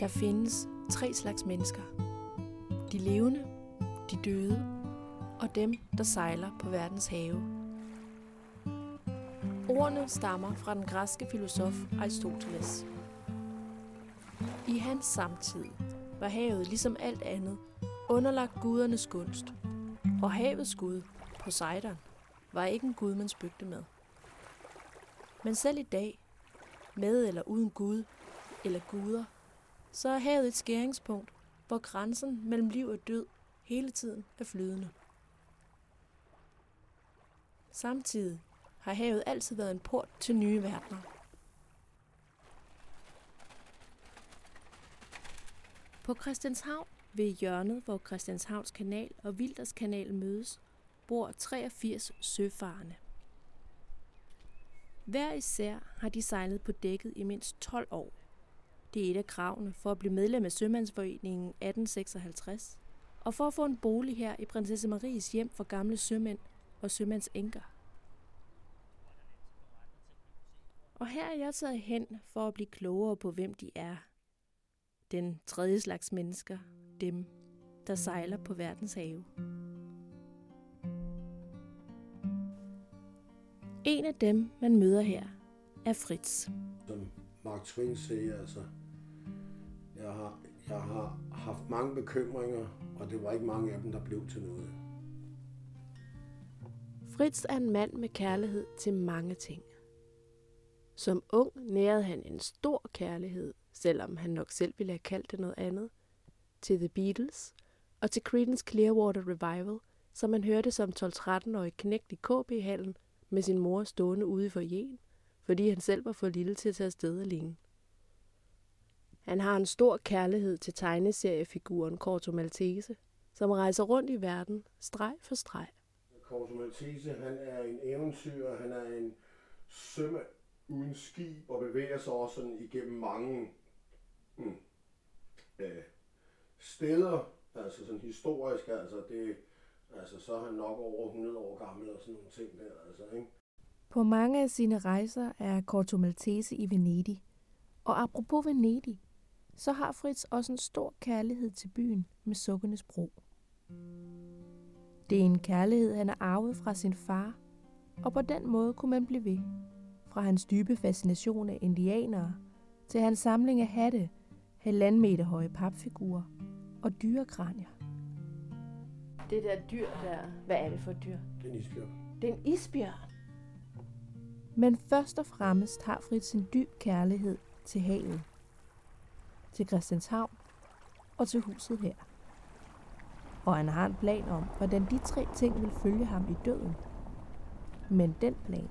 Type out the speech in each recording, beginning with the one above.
Der findes tre slags mennesker. De levende, de døde og dem, der sejler på verdens have. Ordene stammer fra den græske filosof Aristoteles. I hans samtid var havet ligesom alt andet underlagt gudernes gunst, og havets gud, Poseidon, var ikke en gud, man spøgte med. Men selv i dag, med eller uden gud eller guder, så er havet et skæringspunkt, hvor grænsen mellem liv og død hele tiden er flydende. Samtidig har havet altid været en port til nye verdener. På Christianshavn ved hjørnet, hvor Christianshavns kanal og Vilders kanal mødes, bor 83 søfarende. Hver især har de sejlet på dækket i mindst 12 år. Det er et af kravene for at blive medlem af Sømandsforeningen 1856, og for at få en bolig her i Prinsesse Maries hjem for gamle sømænd og sømandsenker. Og her er jeg taget hen for at blive klogere på, hvem de er. Den tredje slags mennesker, dem, der sejler på verdens have. En af dem, man møder her, er Fritz. Som Mark Twain siger, altså, jeg har, jeg har haft mange bekymringer, og det var ikke mange af dem, der blev til noget. Fritz er en mand med kærlighed til mange ting. Som ung nærede han en stor kærlighed, selvom han nok selv ville have kaldt det noget andet, til The Beatles og til Creedence Clearwater Revival, som man hørte som 12-13-årig knægt i KB-hallen med sin mor stående ude for jen, fordi han selv var for lille til at tage afsted alene. Han har en stor kærlighed til tegneseriefiguren Corto Maltese, som rejser rundt i verden, streg for streg. Corto Maltese, han er en eventyr, han er en sømand uden skib og bevæger sig også sådan igennem mange mm, øh, steder, altså sådan historisk, altså det, altså så er han nok over 100 år gammel og sådan nogle ting der, altså, ikke? På mange af sine rejser er Corto Maltese i Venedig. Og apropos Venedig, så har Fritz også en stor kærlighed til byen med Sukkenes Bro. Det er en kærlighed, han har arvet fra sin far, og på den måde kunne man blive ved. Fra hans dybe fascination af indianere, til hans samling af hatte, halvanden meter høje papfigurer og dyrekranier. Det der dyr der, hvad er det for et dyr? Det er en isbjørn. Det er en isbjørn. Men først og fremmest har Fritz en dyb kærlighed til havet, til Christianshavn og til huset her. Og han har en plan om, hvordan de tre ting vil følge ham i døden. Men den plan,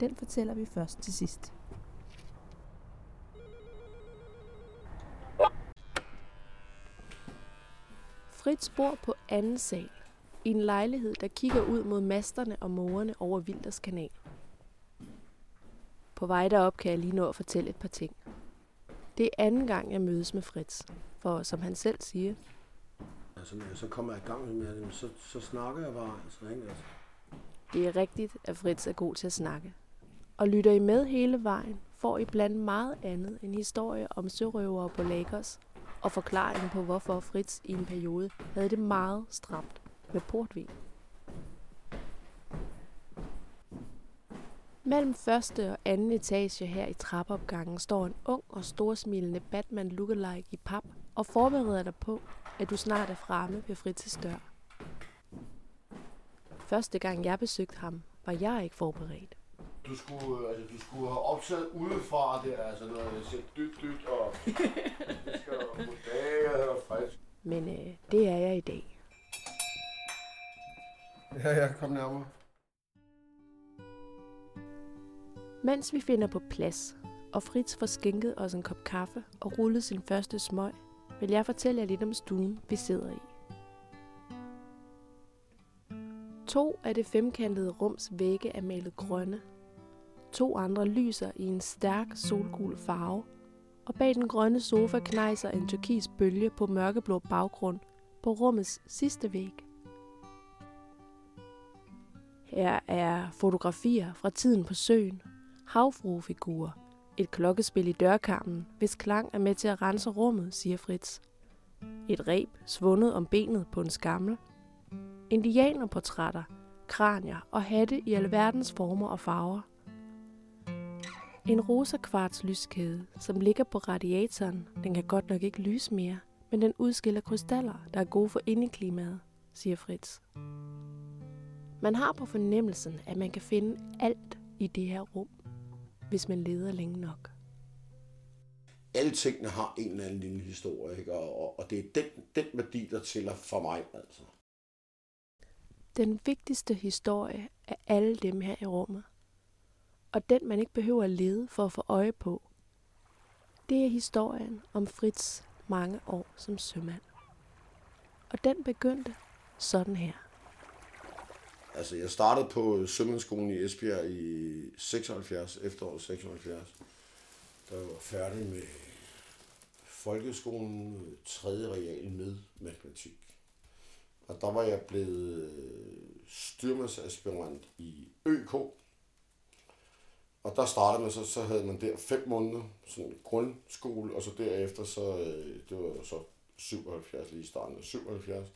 den fortæller vi først til sidst. Fritz bor på anden sal i en lejlighed, der kigger ud mod masterne og morerne over Vilders kanal. På vej derop kan jeg lige nå at fortælle et par ting. Det er anden gang, jeg mødes med Fritz, for som han selv siger, Altså, når jeg så kommer jeg i gang med dem, så, så snakker jeg bare, altså, ikke? Altså, det er rigtigt, at Fritz er god til at snakke. Og lytter I med hele vejen, får I blandt meget andet en historie om sørøvere på Lagos, og forklaringen på, hvorfor Fritz i en periode havde det meget stramt med portvin. Mellem første og anden etage her i trappeopgangen står en ung og storsmilende Batman lookalike i pap og forbereder dig på, at du snart er fremme ved Fritz's dør. Første gang jeg besøgte ham, var jeg ikke forberedt. du skulle, altså, du skulle have optaget udefra det, altså noget, jeg siger dyt, dyt, og goddag og frisk. Men øh, det er jeg i dag. Ja, ja, kom nærmere. Mens vi finder på plads, og Fritz får skænket os en kop kaffe og rullet sin første smøg, vil jeg fortælle jer lidt om stuen, vi sidder i. To af det femkantede rums vægge er malet grønne. To andre lyser i en stærk solgul farve, og bag den grønne sofa knejser en turkis bølge på mørkeblå baggrund på rummets sidste væg. Her er fotografier fra tiden på søen, havfruefigurer, Et klokkespil i dørkarmen, hvis klang er med til at rense rummet, siger Fritz. Et reb svundet om benet på en skammel. Indianerportrætter, kranier og hatte i alverdens former og farver. En rosa kvarts lyskæde, som ligger på radiatoren, den kan godt nok ikke lyse mere, men den udskiller krystaller, der er gode for indeklimaet, siger Fritz. Man har på fornemmelsen, at man kan finde alt i det her rum, hvis man leder længe nok. Alle tingene har en eller anden lille historie, ikke? Og, og, det er den, den værdi, der tæller for mig. Altså. Den vigtigste historie er alle dem her i rummet. Og den, man ikke behøver at lede for at få øje på. Det er historien om Fritz mange år som sømand. Og den begyndte sådan her. Altså, jeg startede på sømandsskolen i Esbjerg i 76, efteråret 76. Der var færdig med folkeskolen, tredje real med matematik. Og der var jeg blevet øh, styrmandsaspirant i ØK. Og der startede man, så, så havde man der fem måneder, sådan grundskole, og så derefter, så, øh, det var så 77, lige i starten af 77,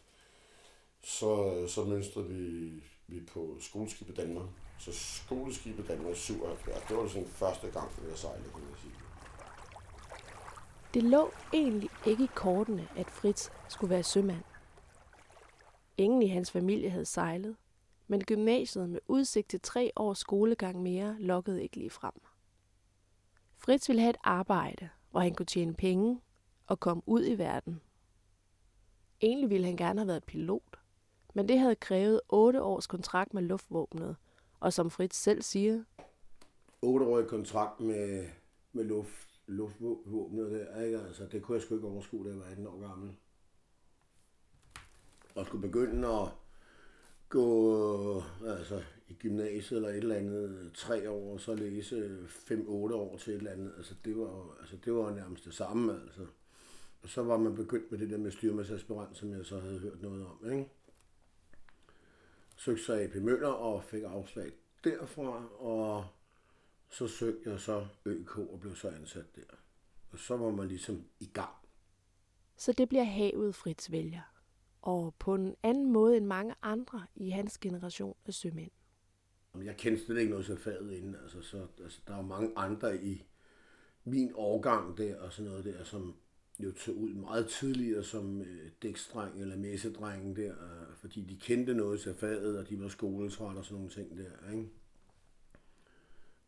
så, øh, så mønstrede vi, vi på skoleskibet Danmark. Så skoleskibet Danmark 77, det var sådan første gang, vi sejlede, sejlet, kan man sige. Det lå egentlig ikke i kortene, at Fritz skulle være sømand. Ingen i hans familie havde sejlet, men gymnasiet med udsigt til tre års skolegang mere lokkede ikke lige frem. Fritz ville have et arbejde, hvor han kunne tjene penge og komme ud i verden. Egentlig ville han gerne have været pilot, men det havde krævet otte års kontrakt med luftvåbnet, og som Fritz selv siger... Otteårig kontrakt med, med luft, luftvåbnet, der, ikke? Altså, det kunne jeg sgu ikke overskue, da jeg var 18 år gammel. Og skulle begynde at gå altså, i gymnasiet eller et eller andet tre år, og så læse 5-8 år til et eller andet. Altså, det var, altså, det var nærmest det samme. Altså. Og så var man begyndt med det der med styrmandsaspirant, som jeg så havde hørt noget om. Ikke? Søgte så AP Møller og fik afslag derfra, og så søgte jeg så ØK og blev så ansat der. Og så var man ligesom i gang. Så det bliver havet Fritz vælger og på en anden måde end mange andre i hans generation af sømænd. Jeg kendte slet ikke noget til faget inden. Altså, så, altså, der er mange andre i min årgang der og sådan noget der, som jo tog ud meget tidligere som øh, dækstreng eller messedreng der, øh, fordi de kendte noget til faget, og de var skoletræt og sådan nogle ting der. Ikke?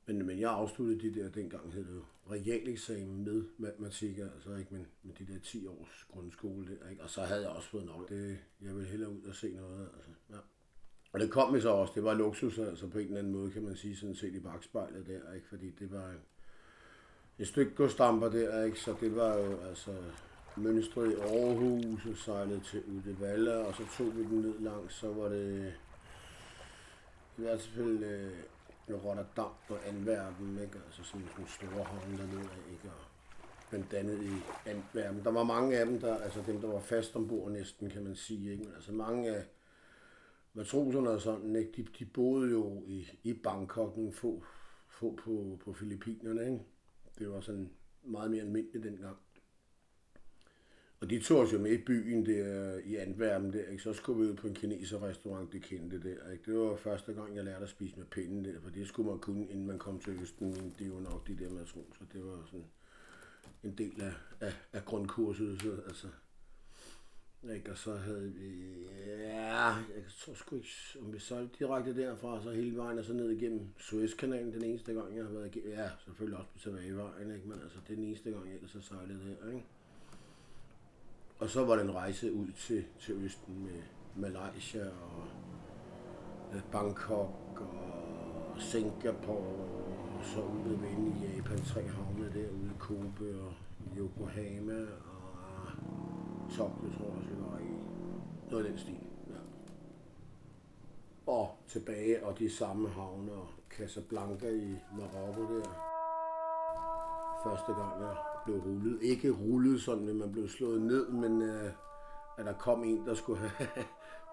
Men, men jeg afsluttede de der, dengang hed det jo realeksamen med matematik, altså ikke, men med de der 10 års grundskole der, ikke? Og så havde jeg også fået nok. Det, jeg ville hellere ud og se noget, altså. Ja. Og det kom så også, det var luksus, altså på en eller anden måde, kan man sige, sådan set i bagspejlet der, ikke? Fordi det var øh, et stykke godstamper der, ikke? Så det var jo, altså, mønstret i Aarhus og sejlede til Udevalla, og så tog vi den ned langs, så var det i hvert fald øh, Rotterdam og Antwerpen, ikke? altså sådan nogle store havne dernede, ikke? Og blandt andet i Antwerpen. Der var mange af dem, der, altså dem, der var fast ombord næsten, kan man sige, ikke? Men altså mange af matroserne og sådan, ikke? De, de boede jo i, i Bangkok, nogle få, få på, på Filippinerne, ikke? Det var sådan meget mere almindeligt dengang. Og de tog os jo med i byen der i Antwerpen der, ikke? så skulle vi ud på en kineser restaurant, det kendte der. Ikke? Det var første gang, jeg lærte at spise med pinden der, for det skulle man kunne, inden man kom til Østen, men det var nok de der matroser. Det var sådan en del af, af, af grundkurset, så, altså. Ikke? Og så havde vi, ja, jeg tror sgu ikke, om vi solgte direkte derfra, så hele vejen og så ned igennem Suezkanalen, den eneste gang, jeg har været igennem. Ja, selvfølgelig også på tilbagevejen, ikke? men altså, det er den eneste gang, jeg ellers har sejlet her, ikke? Og så var den rejse ud til, til Østen med Malaysia og øh, Bangkok og Singapore og så ude ved i Japan, tre havne derude Kobe og Yokohama og Tokyo, tror jeg også, vi var i. Noget af den stil, ja. Og tilbage, og de samme havne og Casablanca i Marokko der. Første gang jeg blev rullet. Ikke rullet sådan, at man blev slået ned, men øh, at der kom en, der skulle have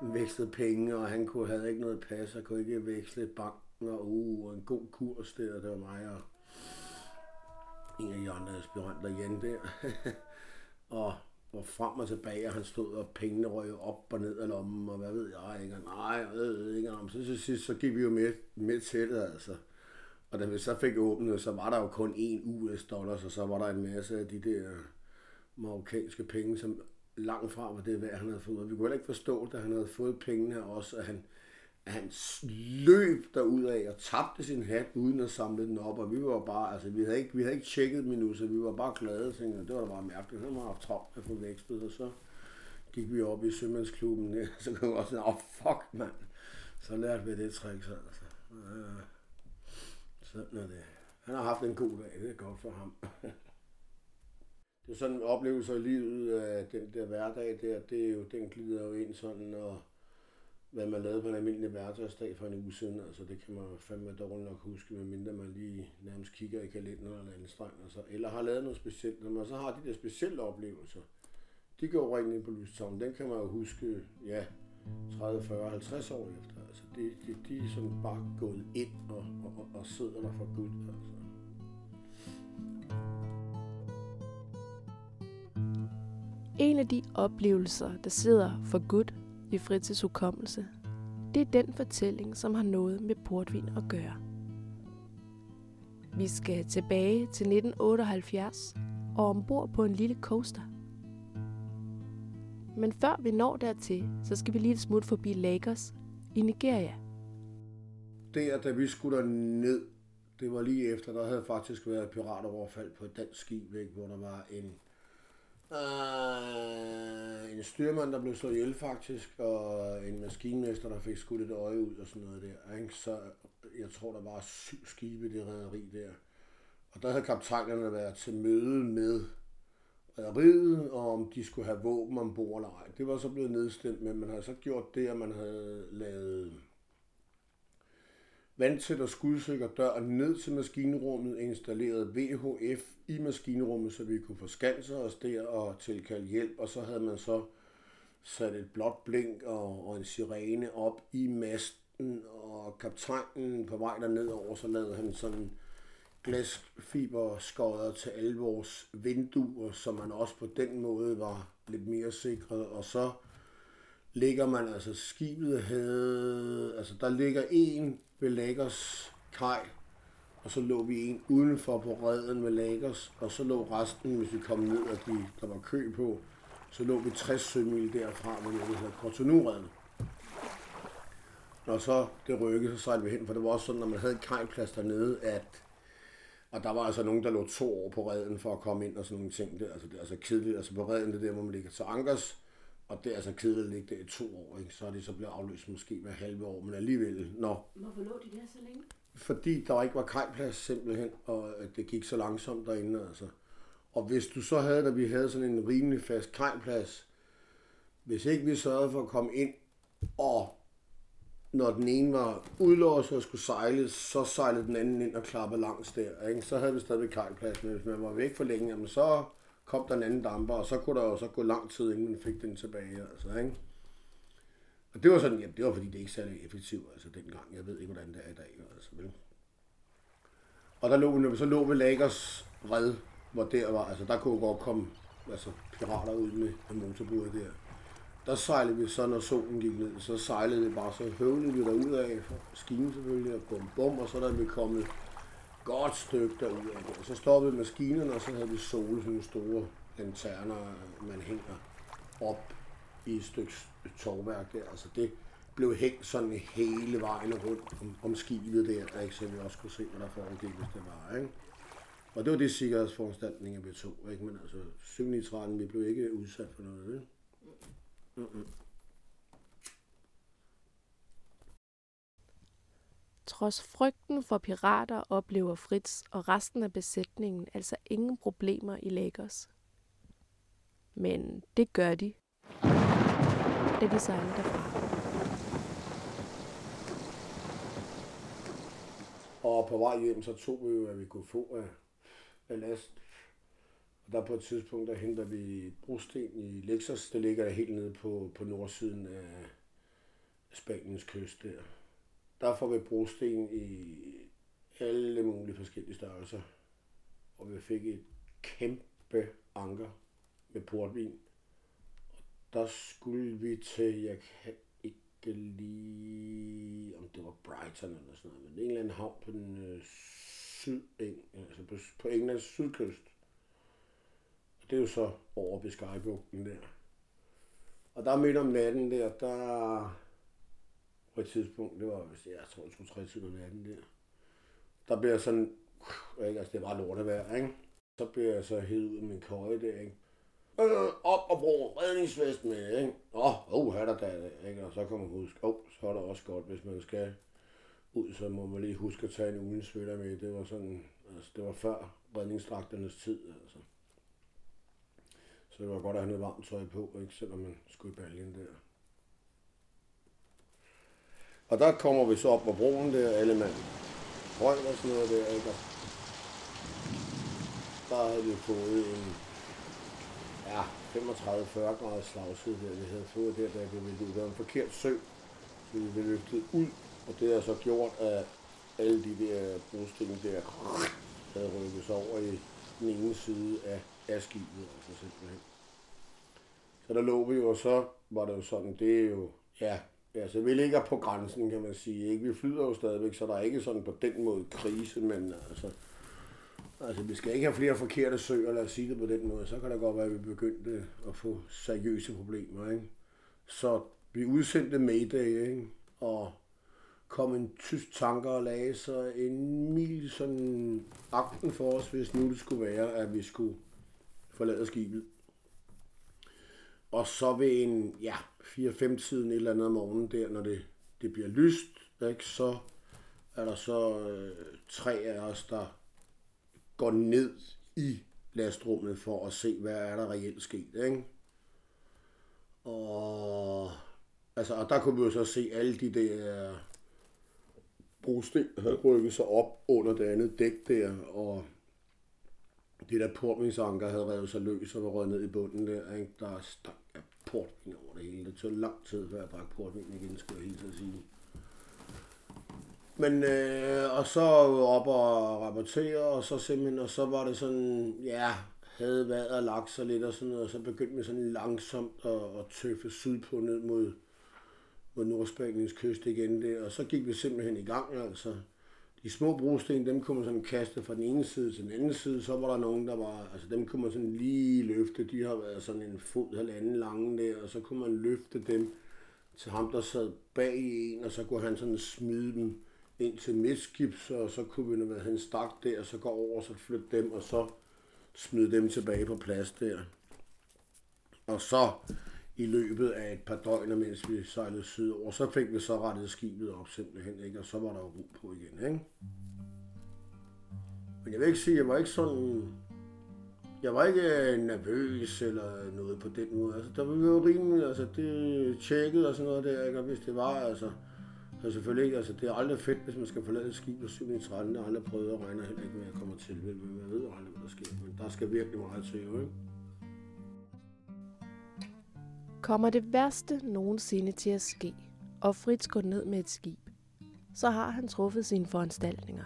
vekslet penge, og han kunne havde ikke noget pas, og kunne ikke veksle banken, og uh, en god kurs der, det var mig. Og en af de andre aspiranter Jan der. og hvor frem og tilbage, og han stod og pengene røg op og ned af lommen, og hvad ved jeg, ikke? Og nej, jeg ved ikke, om så til sidst, så gik vi jo med, med til det, altså. Og da vi så fik åbnet, så var der jo kun én US dollars, og så var der en masse af de der marokkanske penge, som langt fra var det værd, han havde fået. Vi kunne heller ikke forstå, da han havde fået pengene også, at han, han løb derud af og tabte sin hat uden at samle den op, og vi var bare, altså vi havde ikke, vi havde ikke tjekket min så vi var bare glade, tænkte, det var da bare mærkeligt, han var haft travlt at få vækstet, og så gik vi op i sømandsklubben, ja, så kom vi også sådan, oh, fuck mand, så lærte vi det trick, så altså. Ja, sådan er det. Han har haft en god dag, det er godt for ham. det er sådan en oplevelse i livet, af den der hverdag der, det er jo, den glider jo ind sådan, og hvad man lavede på en almindelig hverdagsdag for en uge siden, altså det kan man fandme dårligt nok huske, medmindre man lige nærmest kigger i kalenderen eller en streng. Altså, eller har lavet noget specielt. Når man så har de der specielle oplevelser, de går rent ind på lystavlen, den kan man jo huske, ja, 30, 40, 50 år efter. Altså de, de, de er sådan bare gået ind og, og, og sidder der for Gud. Altså. En af de oplevelser, der sidder for Gud i Fritzes hukommelse, det er den fortælling, som har noget med portvin at gøre. Vi skal tilbage til 1978 og ombord på en lille coaster. Men før vi når dertil, så skal vi lige et smut forbi Lagos i Nigeria. Der, da vi skulle ned, det var lige efter, der havde faktisk været piratoverfald på et dansk skib, ikke, hvor der var en Uh, en styrmand, der blev slået ihjel faktisk, og en maskinmester, der fik skudt et øje ud og sådan noget der. Ikke? Så jeg tror, der var syv skibe i det rederi der. Og der havde kaptajnerne været til møde med rederiet, og om de skulle have våben ombord eller ej. Det var så blevet nedstemt, men man havde så gjort det, at man havde lavet vandtæt og skudsikker dør ned til maskinrummet, installeret VHF i maskinrummet, så vi kunne få skanser os der og tilkalde hjælp, og så havde man så sat et blåt blink og, og en sirene op i masten, og kaptajnen på vej derned over, så lavede han sådan glasfiberskodder til alle vores vinduer, så man også på den måde var lidt mere sikret, og så ligger man, altså skibet havde, altså der ligger en ved Lagos kaj, og så lå vi en udenfor på redden ved Lagos, og så lå resten, hvis vi kom ned, og de, der var kø på, så lå vi 60 sømil derfra, hvor det hedder Cotonou-redden. Når så det rykkede, så sejlede vi hen, for det var også sådan, når man havde en kajplads dernede, at og der var altså nogen, der lå to år på redden for at komme ind og sådan nogle ting. Det, altså, det er altså kedeligt. Altså på redden, det der, hvor man ligger til ankers, og det er altså kedeligt at ligge der i to år, ikke? så er det så blevet afløst måske hver halve år, men alligevel, når... Hvorfor lå de der så længe? Fordi der ikke var kajplads simpelthen, og det gik så langsomt derinde, altså. Og hvis du så havde, da vi havde sådan en rimelig fast kajplads, hvis ikke vi sørgede for at komme ind, og når den ene var udlåst og skulle sejle, så sejlede den anden ind og klappede langs der. Ikke? Så havde vi stadigvæk kajplads, men hvis man var væk for længe, jamen så kom der en anden damper, og så kunne der jo så gå lang tid, inden man fik den tilbage. Altså, ikke? Og det var sådan, jamen, det var fordi, det ikke særlig effektivt, altså dengang. Jeg ved ikke, hvordan det er i dag. Altså, vel? Og der lå, når vi så lå ved Lagers red, hvor der var, altså der kunne godt komme altså, pirater ud med, med motorbåde der. Der sejlede vi så, når solen gik ned, så sejlede vi bare, så høvlede vi derud af, skinen selvfølgelig, og bum bum, og så der vi kommet godt stykke derud af det. Og så stoppede maskinerne, og så havde vi sole, sådan nogle store lanterner, man hænger op i et stykke tårværk der. Altså det blev hængt sådan hele vejen rundt om, om skibet der, ikke? så vi også kunne se, hvad der foregik, hvis det var. Ikke? Og det var det sikkerhedsforanstaltninger, vi tog. Ikke? Men altså, cykelnitraten, vi blev ikke udsat for noget. Ikke? Mm-mm. Trods frygten for pirater oplever Fritz og resten af besætningen altså ingen problemer i Lagos. Men det gør de, da de sejler derfra. Og på vej hjem, så tog vi jo, at vi kunne få af, af last. Og der på et tidspunkt, der henter vi brosten i Lexus. Det ligger helt nede på, på nordsiden af Spaniens kyst der. Der får vi brosten i alle mulige forskellige størrelser. og vi fik et kæmpe anker med portvin. Og der skulle vi til, jeg kan ikke lige, om det var Brighton eller sådan noget, men en eller anden havn på den øh, syd, altså på, på Englands sydkyst. Og det er jo så over Biscayebugten der. Og der midt om natten der, der på et tidspunkt, det var, jeg tror, det skulle tre tid om natten der, der bliver sådan, ikke, altså det var lortevejr, ikke? Så blev jeg så hævet ud af min køje der, ikke? Øh, op og bruge redningsvest med, ikke? Åh, oh, her der da, ikke? Og så kan man huske, åh, oh, så er det også godt, hvis man skal ud, så må man lige huske at tage en ugens med. Det var sådan, altså det var før redningsdragternes tid, altså. Så det var godt at have noget varmt tøj på, ikke? selvom man skulle i baljen der. Og der kommer vi så op på broen der, alle mand røg og sådan noget der, ikke? Der havde vi fået en ja, 35-40 grader slagside der, vi havde fået der, da vi ville ud. Det var en forkert sø, så vi blev løftet ud, og det har så gjort, at alle de der brosten der havde rykket sig over i den ene side af, af skibet, altså simpelthen. Så der lå vi jo, og så var det jo sådan, det er jo, ja, Ja, så vi ligger på grænsen, kan man sige. Ikke? Vi flyder jo stadigvæk, så der er ikke sådan på den måde krise, men altså, altså vi skal ikke have flere forkerte søer, lad os sige det på den måde. Så kan det godt være, at vi begyndte at få seriøse problemer. Ikke? Så vi udsendte Mayday, ikke? og kom en tysk tanker og lagde så en mil sådan akten for os, hvis nu det skulle være, at vi skulle forlade skibet. Og så ved en, ja, 4-5 tiden et eller andet om morgenen der, når det, det bliver lyst, ikke, så er der så øh, tre af os, der går ned i lastrummet for at se, hvad er der reelt sket. Ikke? Og, altså, og der kunne vi jo så se alle de der brosten havde rykket sig op under det andet dæk der, og det der portningsanker havde revet sig løs og var røget ned i bunden der. Ikke? Der stank portvin over det hele. Det tog lang tid, før jeg drak portvin igen, skulle jeg helt sige. Men, øh, og så op og rapportere, og så simpelthen, og så var det sådan, ja, havde været og lagt sig lidt og sådan noget, og så begyndte vi sådan langsomt at, at tøffe sydpå ned mod, mod Nordspaniens kyst igen Det, og så gik vi simpelthen i gang, altså de små brosten, dem kunne man sådan kaste fra den ene side til den anden side. Så var der nogen, der var, altså dem kunne man sådan lige løfte. De har været sådan en fod halvanden lange der, og så kunne man løfte dem til ham, der sad bag i en, og så kunne han sådan smide dem ind til midtskibs, og så kunne vi, når han stak der, og så gå over, og så flytte dem, og så smide dem tilbage på plads der. Og så i løbet af et par døgn, mens vi sejlede sydover. Så fik vi så rettet skibet op simpelthen, ikke? og så var der ro på igen. Ikke? Men jeg vil ikke sige, jeg var ikke sådan... Jeg var ikke øh, nervøs eller noget på den måde. Altså, der var jo rimelig, altså det tjekket og sådan noget der, ikke? og hvis det var, altså... Så selvfølgelig ikke, altså det er aldrig fedt, hvis man skal forlade et skib på 7. 13. Jeg har aldrig prøvet at regne heller ikke med, at jeg kommer til. Men jeg ved aldrig, hvad der sker. Men der skal virkelig meget til, jo, ikke? Kommer det værste nogensinde til at ske, og Fritz går ned med et skib, så har han truffet sine foranstaltninger.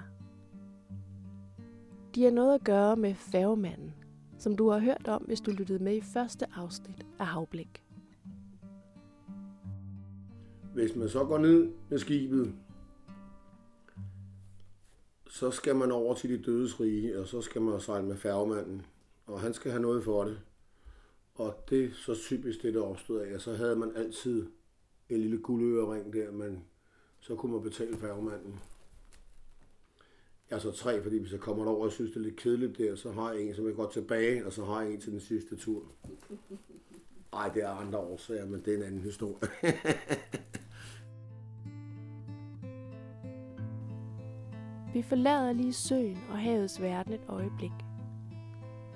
De har noget at gøre med færgemanden, som du har hørt om, hvis du lyttede med i første afsnit af Havblik. Hvis man så går ned med skibet, så skal man over til de dødes rige, og så skal man sejle med færgemanden. Og han skal have noget for det. Og det er så typisk det, der opstod af. Så havde man altid en lille guldørering der, men så kunne man betale færgemanden. Jeg tre, fordi hvis jeg kommer over og synes, det er lidt kedeligt der, så har jeg en, som jeg går tilbage, og så har jeg en til den sidste tur. Ej, det er andre årsager, men det er en anden historie. Vi forlader lige søen og havets verden et øjeblik –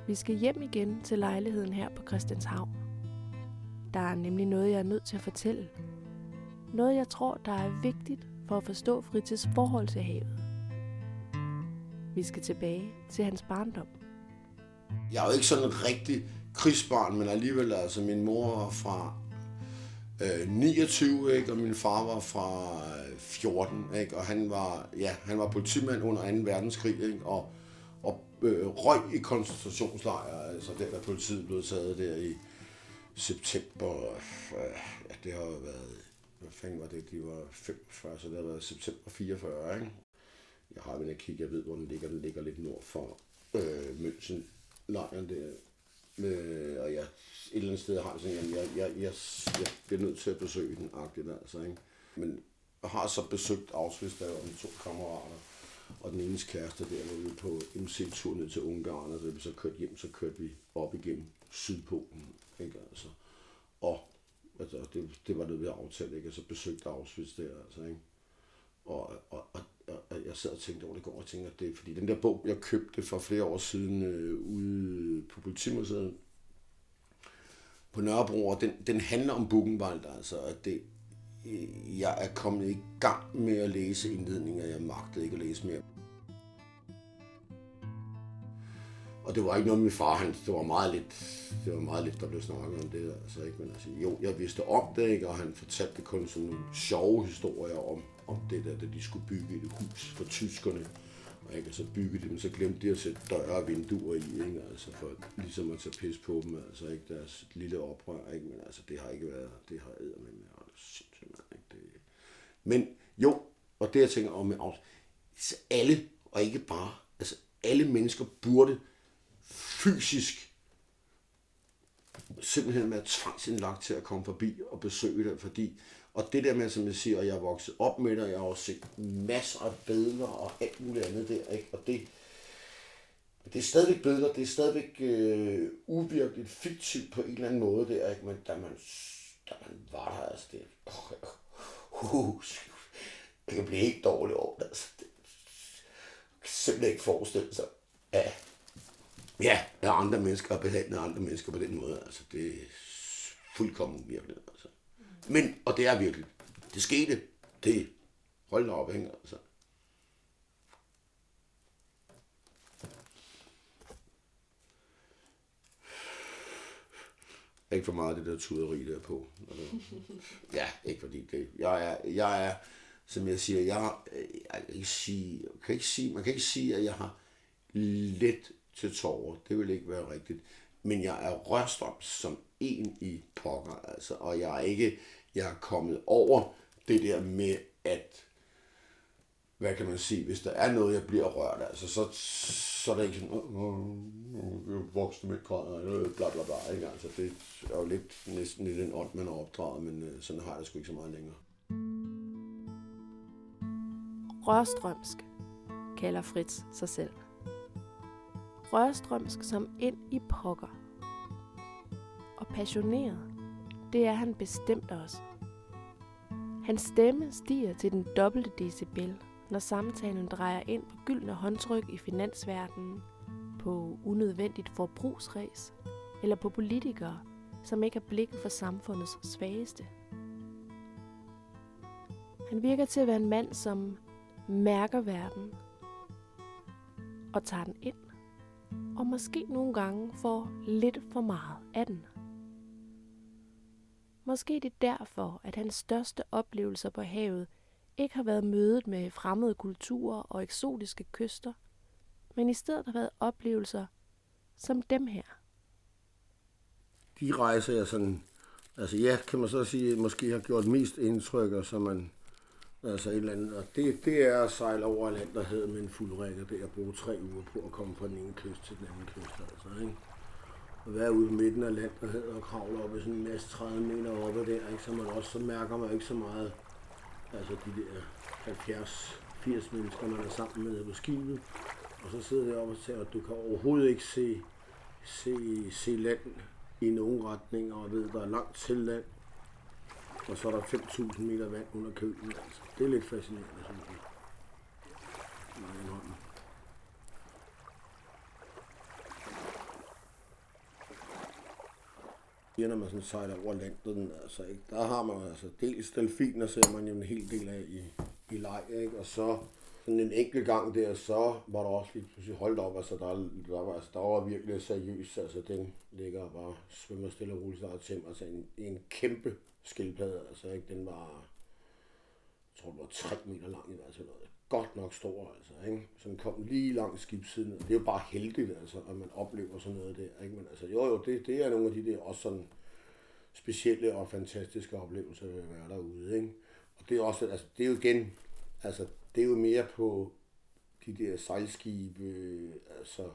vi skal hjem igen til lejligheden her på Christianshavn. Der er nemlig noget, jeg er nødt til at fortælle. Noget, jeg tror, der er vigtigt for at forstå Fritzes forhold til havet. Vi skal tilbage til hans barndom. Jeg er jo ikke sådan en rigtig krigsbarn, men alligevel, altså min mor var fra øh, 29, ikke, og min far var fra øh, 14, ikke, og han var, ja, han var politimand under 2. verdenskrig, ikke, og øh, røg i koncentrationslejre, altså der, der politiet blev taget der i september, øh, ja, det har jo været, hvad fanden var det, de var 45, så det har været september 44, ikke? Jeg har været at kigge, jeg ved, hvor den ligger, den ligger lidt nord for øh, München, lejren der, øh, og jeg, et eller andet sted har jeg sådan, jeg, jeg, jeg, jeg bliver nødt til at besøge den, agtigt altså, ikke? Men jeg har så besøgt Auschwitz, der var to kammerater, og den enes kæreste der, var vi på MC-tur ned til Ungarn, og da vi så kørte hjem, så kørte vi op igennem Sydpolen, ikke altså. Og altså, det, det var det, vi aftalt, ikke? Altså besøgte Auschwitz der, altså, ikke? Og, og, og, og, jeg sad og tænkte over det går, og tænkte, at det er, fordi den der bog, jeg købte for flere år siden øh, ude på Politimuseet på Nørrebro, den, den handler om Buchenwald, altså, at det, Øh, jeg er kommet i gang med at læse indledninger, jeg magtede ikke at læse mere. Og det var ikke noget med far, han, det var meget lidt, det var meget lidt, der blev snakket om det. Altså, ikke? Men altså, jo, jeg vidste om det, ikke? og han fortalte det kun sådan nogle sjove historier om, om det der, da de skulle bygge et hus for tyskerne. Og, ikke? Og så byggede de dem, så glemte de at sætte døre og vinduer i, ikke? Altså for ligesom at tage pis på dem, altså ikke deres lille oprør, ikke? Men altså, det har ikke været, det har æder med sindssygt, man, ikke? Det... Men jo, og det jeg tænker om med altså, alle, og ikke bare, altså alle mennesker burde fysisk simpelthen være tvangsindlagt til at komme forbi og besøge det, fordi og det der med, som jeg siger, at jeg er vokset op med det, og jeg har også set masser af billeder og alt muligt andet der, ikke? og det, det er stadigvæk billeder, det er stadigvæk øh, uvirkeligt fiktivt på en eller anden måde der, ikke? men da man, da man var der, altså det, uh, uh, det kan blive helt dårligt over, altså det, kan simpelthen ikke forestille sig, at ja, at andre mennesker har behandlet andre mennesker på den måde. Altså, det er fuldkommen virkelig. Altså. Men, og det er virkelig, det skete. Det, hold da op, ikke? Altså. Ikke for meget det der tuderi der på. Ja, ikke fordi det. Jeg er, jeg er som jeg siger, jeg, jeg kan ikke sige, kan ikke sige, man kan ikke sige, at jeg har let til tårer. Det vil ikke være rigtigt. Men jeg er rørstrøm som en i pokker, altså. Og jeg er ikke, jeg er kommet over det der med, at hvad kan man sige, hvis der er noget, jeg bliver rørt af, altså, så, så er det ikke sådan, jeg voksne med græder, bla bla bla, ikke? Altså, det er jo lidt, næsten lidt en ånd, man har opdraget, men øh, sådan har jeg det sgu ikke så meget længere. Rørstrømsk kalder Fritz sig selv rørstrømsk som ind i pokker. Og passioneret, det er han bestemt også. Hans stemme stiger til den dobbelte decibel, når samtalen drejer ind på gyldne håndtryk i finansverdenen, på unødvendigt forbrugsræs eller på politikere, som ikke har blikket for samfundets svageste. Han virker til at være en mand, som mærker verden og tager den ind og måske nogle gange får lidt for meget af den. Måske det er derfor, at hans største oplevelser på havet ikke har været mødet med fremmede kulturer og eksotiske kyster, men i stedet har været oplevelser som dem her. De rejser jeg sådan, altså ja, kan man så sige, måske har gjort mest indtryk, og så man Altså et eller andet. Og det, det er at sejle over hedder med en fuld række, det er at bruge tre uger på at komme fra den ene kyst til den anden kyst. Altså, ikke? At være ude i midten af landet og kravle op i sådan en masse 30 meter oppe der, ikke? så, man også, så mærker man ikke så meget, altså de der 70-80 mennesker, man er sammen med på skibet. Og så sidder jeg oppe og ser, at du kan overhovedet ikke se, se, se land i nogen retning, og ved, der er langt til land og så er der 5.000 meter vand under kølen. Altså. Det er lidt fascinerende, synes jeg. Ja, når man sådan sejler over landet, altså, ikke? der har man altså dels delfiner, ser man jo en hel del af i, i leg, ikke? og så sådan en enkelt gang der, så var der også lige pludselig holdt op, altså der, der, var, altså, der var virkelig seriøst, altså den ligger og bare svømmer stille og roligt til, altså en, en kæmpe skildpadde. Altså, ikke? Den var jeg tror det var 3 meter lang i hvert fald. Godt nok stor, altså, ikke? Som kom lige langs skibssiden. Det er jo bare heldigt, altså, at man oplever sådan noget der, ikke? Men altså, jo, jo, det, det er nogle af de der også sådan specielle og fantastiske oplevelser der er være derude, ikke? Og det er også, altså, det er jo igen, altså, det er jo mere på de der sejlskibe, altså,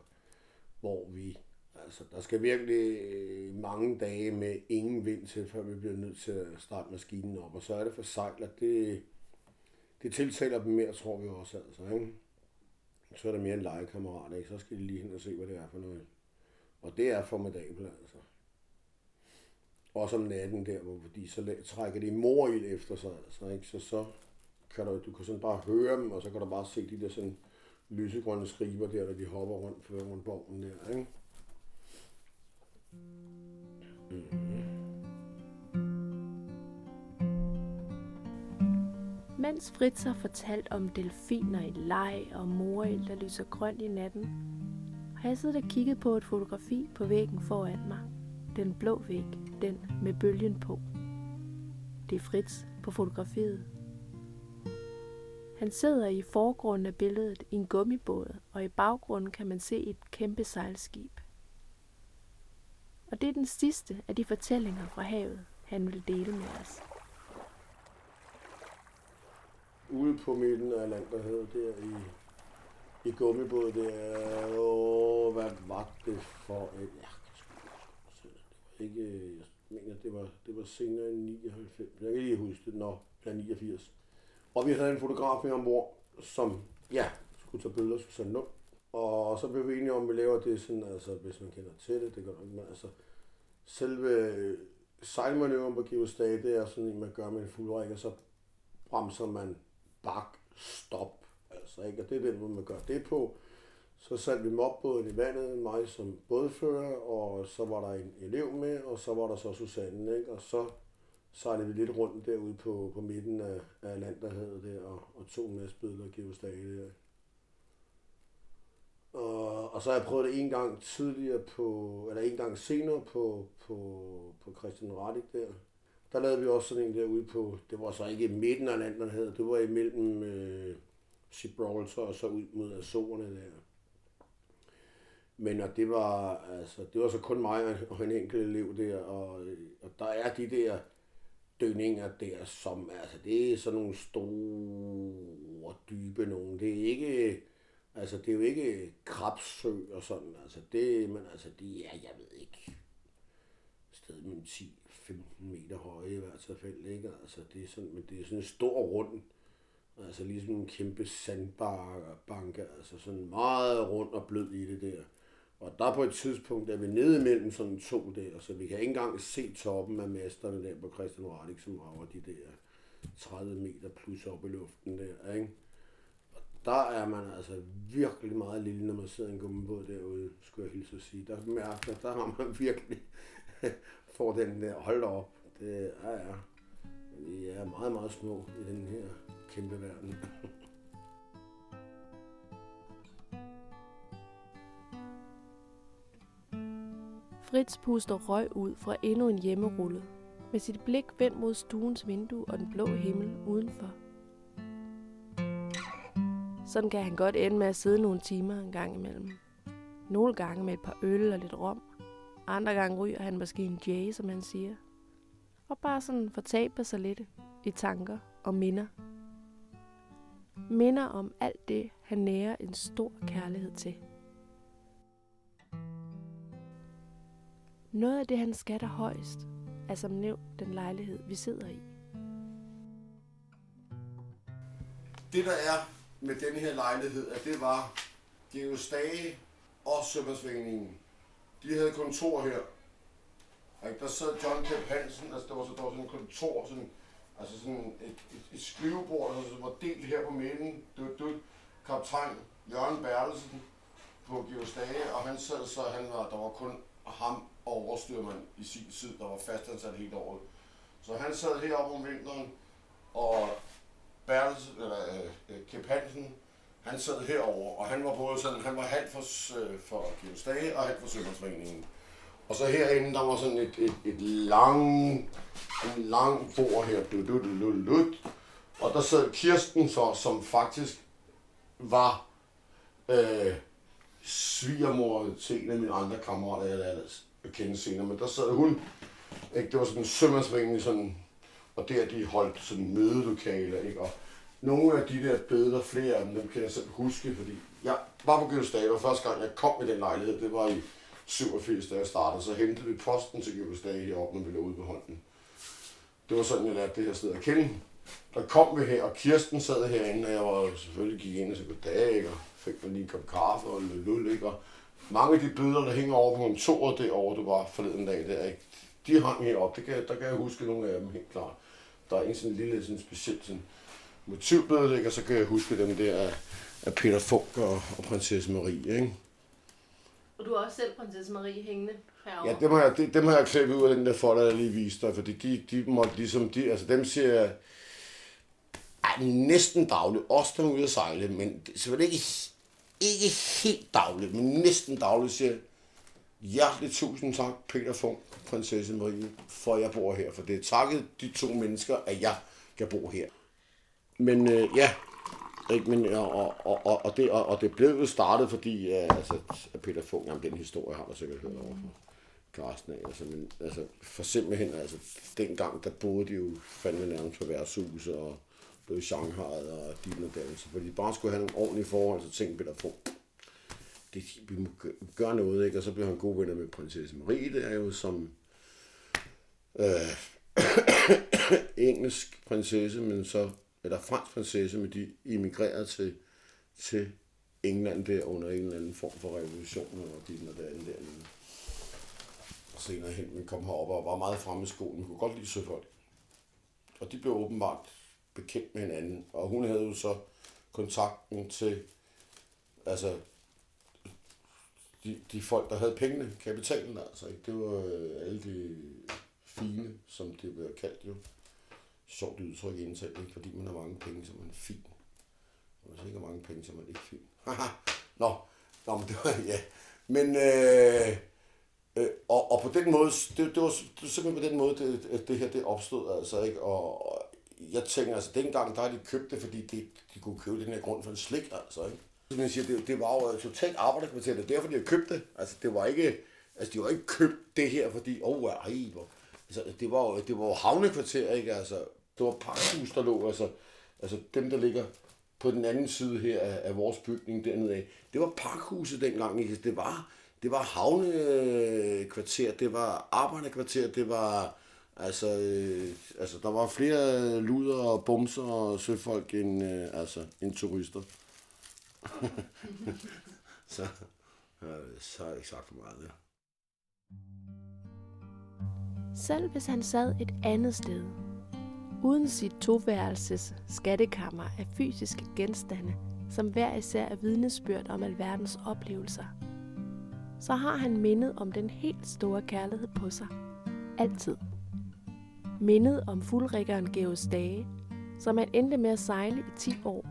hvor vi, altså, der skal virkelig øh, mange dage med ingen vind til, før vi bliver nødt til at starte maskinen op, og så er det for sejl, at det, det tiltaler dem mere, tror vi også, altså, ikke? Så er der mere en legekammerat, ikke? Så skal de lige hen og se, hvad det er for noget. Og det er formidabelt, altså. Også om natten der, hvor de så trækker de morild efter sig, altså, ikke? Så, så kan du, du kan sådan bare høre dem, og så kan du bare se de der sådan lysegrønne skriber der, der de hopper rundt for rundt borgen der, ikke? Mm. Mens Fritz har fortalt om delfiner i leg og morild, der lyser grønt i natten, har jeg siddet og kigget på et fotografi på væggen foran mig. Den blå væg, den med bølgen på. Det er Fritz på fotografiet. Han sidder i forgrunden af billedet i en gummibåd, og i baggrunden kan man se et kæmpe sejlskib. Og det er den sidste af de fortællinger fra havet, han vil dele med os. Ude på midten af Landerhavet, der i, i gummibåd, der, åh, hvad var det for et, ja, det var ikke, jeg mener, det var, det var senere end 99, jeg kan lige huske det, når det 89. Og vi havde en fotograf med ombord, som ja, skulle tage billeder, skulle sende op. Og så blev vi enige om, at vi laver det sådan, altså hvis man kender til det, det gør man ikke, altså selve øh, sejlmanøveren på Geostat, det er sådan, at man gør med en fuldræk, og så bremser man bak, stop. Altså, ikke? Og det er den måde, man gør det på. Så satte vi mopbåden i vandet, mig som bådfører, og så var der en elev med, og så var der så Susanne, ikke? og så sejlede vi lidt rundt derude på, på midten af, af Landerhavet der, og, og tog en masse bødler geostage der. Og, og så har jeg prøvet det en gang tidligere på, eller en gang senere på, på, på Christian Radik der. Der lavede vi også sådan en derude på, det var så ikke i midten af Landerhavet, det var imellem øh, Gibraltar og så ud mod Azorerne der. Men og det var, altså, det var så kun mig og en enkelt elev der, og, øh, og der er de der dønninger der, som, altså det er sådan nogle store, dybe nogen. Det er ikke, altså det er jo ikke krabsø og sådan, altså det, men altså de er, jeg ved ikke, sted mellem 15 meter høje i hvert fald, ikke? Altså det er sådan, men det er sådan en stor rund, altså ligesom en kæmpe sandbanke, altså sådan meget rund og blød i det der. Og der på et tidspunkt er vi nede mellem sådan to der, så vi kan ikke engang se toppen af masterne der på Christian Radik, som rager de der 30 meter plus op i luften der, ikke? Og der er man altså virkelig meget lille, når man sidder i en gummibåd derude, skulle jeg hilse at sige. Der mærker, der har man virkelig får den der, hold op, det er, ja, vi er meget, meget små i den her kæmpe verden. Fritz puster røg ud fra endnu en hjemmerulle, med sit blik vendt mod stuens vindue og den blå himmel udenfor. Sådan kan han godt ende med at sidde nogle timer en gang imellem. Nogle gange med et par øl og lidt rom. Andre gange ryger han måske en jay, som han siger. Og bare sådan fortaber sig lidt i tanker og minder. Minder om alt det, han nærer en stor kærlighed til. Noget af det, han skatter højst, er som nævnt den lejlighed, vi sidder i. Det der er med den her lejlighed, at det var Geostage og Sømmersvingningen. De havde kontor her. Og der sad John Kemp Hansen, altså der var, så, der var sådan et kontor, sådan, altså sådan et, et, et skrivebord, altså, som var delt her på midten. Du, du, kaptajn Jørgen Bertelsen på Geostage, og han sad så, han var, der var kun ham og overstyrmand i sin tid, der var fastansat helt året. Så han sad heroppe om vinteren, og Bertels, eller øh, øh Kip Hansen, han sad herover, og han var både sådan, han var halvt for, øh, for Dage og halvt for Sømandsforeningen. Og så herinde, der var sådan et, et, et lang, en lang bord her, du, du, du, du, du, Og der sad Kirsten, så, som faktisk var øh, svigermor til en af mine andre kammerater, jeg lærte at kende senere. Men der sad hun, ikke? det var sådan en sømandsforening, sådan, og der de holdt sådan mødelokaler, ikke? Og nogle af de der billeder, flere af dem, dem kan jeg selv huske, fordi jeg var på Gødesdage, og første gang jeg kom i den lejlighed, det var i 87, da jeg startede, så hentede vi posten til Gødesdage heroppe, når vi lå ude på hånden. Det var sådan, jeg lærte det her sted at kende. Der kom vi her, og Kirsten sad herinde, og jeg var selvfølgelig gik ind og sagde goddag, ikke? og fik mig lige en kop kaffe og lidt lul, ikke? Og mange af de billeder, der hænger over på kontoret derovre, det var forleden dag der, ikke? de hang heroppe. Det kan, der kan jeg huske nogle af dem helt klart. Der er en sådan lille sådan speciel sådan motivbillede, ikke? og så kan jeg huske dem der af, Peter Funk og, og prinsesse Marie. Ikke? Og du har også selv prinsesse Marie hængende herovre. Ja, dem har jeg, dem, dem har jeg klippet ud af den der folder, jeg lige viste dig, fordi de, de måtte ligesom, de, altså dem siger jeg, ej, næsten dagligt, også der ude at sejle, men selvfølgelig ikke, ikke helt dagligt, men næsten dagligt siger hjerteligt tusind tak, Peter Funk, prinsesse Marie, for at jeg bor her, for det er takket de to mennesker, at jeg kan bo her. Men øh, ja, ikke, men, og, og, og, og, det, og, og det blev jo startet, fordi øh, altså, at Peter Fung, jamen, den historie har man sikkert hørt over for Carsten af. Altså, men, altså, for simpelthen, altså, dengang, der boede de jo fandme nærmest på værtshus og blev i Shanghai og din og den. Så fordi de bare skulle have nogle ordentlige forhold, så tænkte Peter Fung, det, vi må gøre noget, ikke? Og så blev han god venner med prinsesse Marie, det er jo som øh, engelsk prinsesse, men så eller fransk prinsesse, men de emigrerede til, til England der under en eller anden form for revolution, og de og det andet der. Senere hen, men kom herop og var meget fremme i skolen, hun kunne godt lide søfolk. Og de blev åbenbart bekendt med hinanden, og hun havde jo så kontakten til, altså, de, de folk, der havde pengene, kapitalen altså, ikke? det var øh, alle de fine, som det blev kaldt jo sjovt udtryk indtalt, ikke? fordi man har mange penge, så man er fin. Og hvis ikke har mange penge, så man er man ikke fin. Nå, Nå, men det var, ja. Men, øh, øh, og, og på den måde, det, det, var, det var simpelthen på den måde, det, det her det opstod, altså, ikke? Og, og jeg tænker, altså, dengang, der har de købt det, fordi de, de kunne købe den her grund for en slik, altså, ikke? Som jeg siger, det, det var jo totalt arbejderkvarter, det er derfor, de har købt det. Altså, det var ikke, altså, de var ikke købt det her, fordi, åh, oh, ej, hvor, altså, det var jo, det var jo havnekvarter, ikke? Altså, det var pakhus, der lå, altså, altså dem, der ligger på den anden side her af, af vores bygning dernede af. Det var pakhuset dengang, ikke? Altså, det var, det var havnekvarter, det var arbejderkvarter, det var, altså, øh, altså der var flere luder og bumser og søfolk end, øh, altså, end turister. så, øh, så har jeg ikke sagt for meget, der. Selv hvis han sad et andet sted, uden sit toværelses skattekammer af fysiske genstande, som hver især er vidnesbyrd om alverdens oplevelser, så har han mindet om den helt store kærlighed på sig. Altid. Mindet om fuldrikkeren Geos Dage, som han endte med at sejle i 10 år,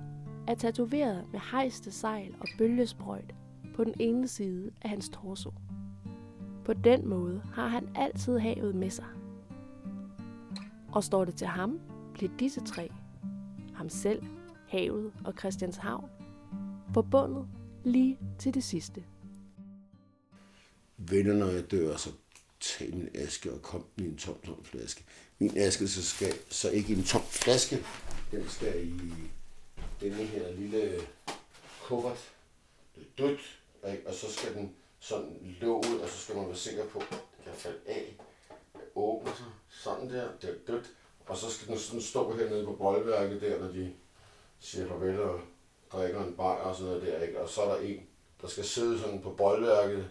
er tatoveret med hejste sejl og bølgesprøjt på den ene side af hans torso. På den måde har han altid havet med sig – og står det til ham, bliver disse tre, ham selv, havet og Christianshavn, forbundet lige til det sidste. Venner, når jeg dør, så tag min aske og kom i en tom, tom flaske. Min aske så skal så ikke i en tom flaske. Den skal i denne her lille kuffert. Det er dødt, og så skal den sådan låget, og så skal man være sikker på, at den kan falde af åbner sig sådan der, det er dødt, og så skal den sådan stå hernede på boldværket der, når de siger farvel og drikker en bajer og sådan noget der, ikke? Og så er der en, der skal sidde sådan på boldværket,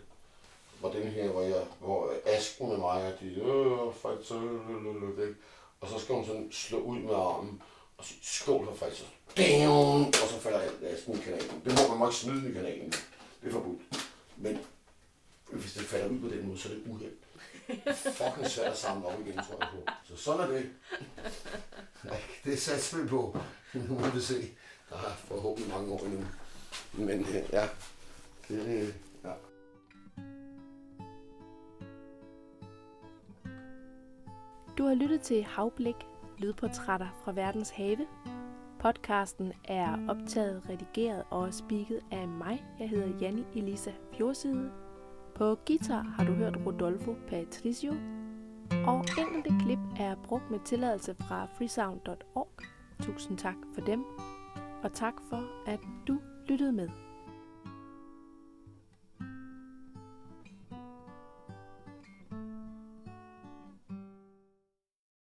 hvor den her, hvor, jeg, hvor asken med mig, og de, øh, faktisk. Og så skal hun sådan slå ud med armen, og sige, skål for faktisk, og så falder asken i kanalen. Det må man må ikke smide i kanalen. Det er forbudt. Men hvis det falder ud på den måde, så er det uheld fucking svært at samle op igen, tror jeg på. Så sådan er det. Det satser vi på. Nu må vi se. Der er forhåbentlig mange år endnu. Men øh, ja, det, øh, ja. Du har lyttet til Havblik, lydportrætter fra verdens have. Podcasten er optaget, redigeret og spiket af mig. Jeg hedder Janni Elisa Fjordside. På guitar har du hørt Rodolfo Patricio, og enkelte klip er brugt med tilladelse fra freesound.org. Tusind tak for dem, og tak for, at du lyttede med.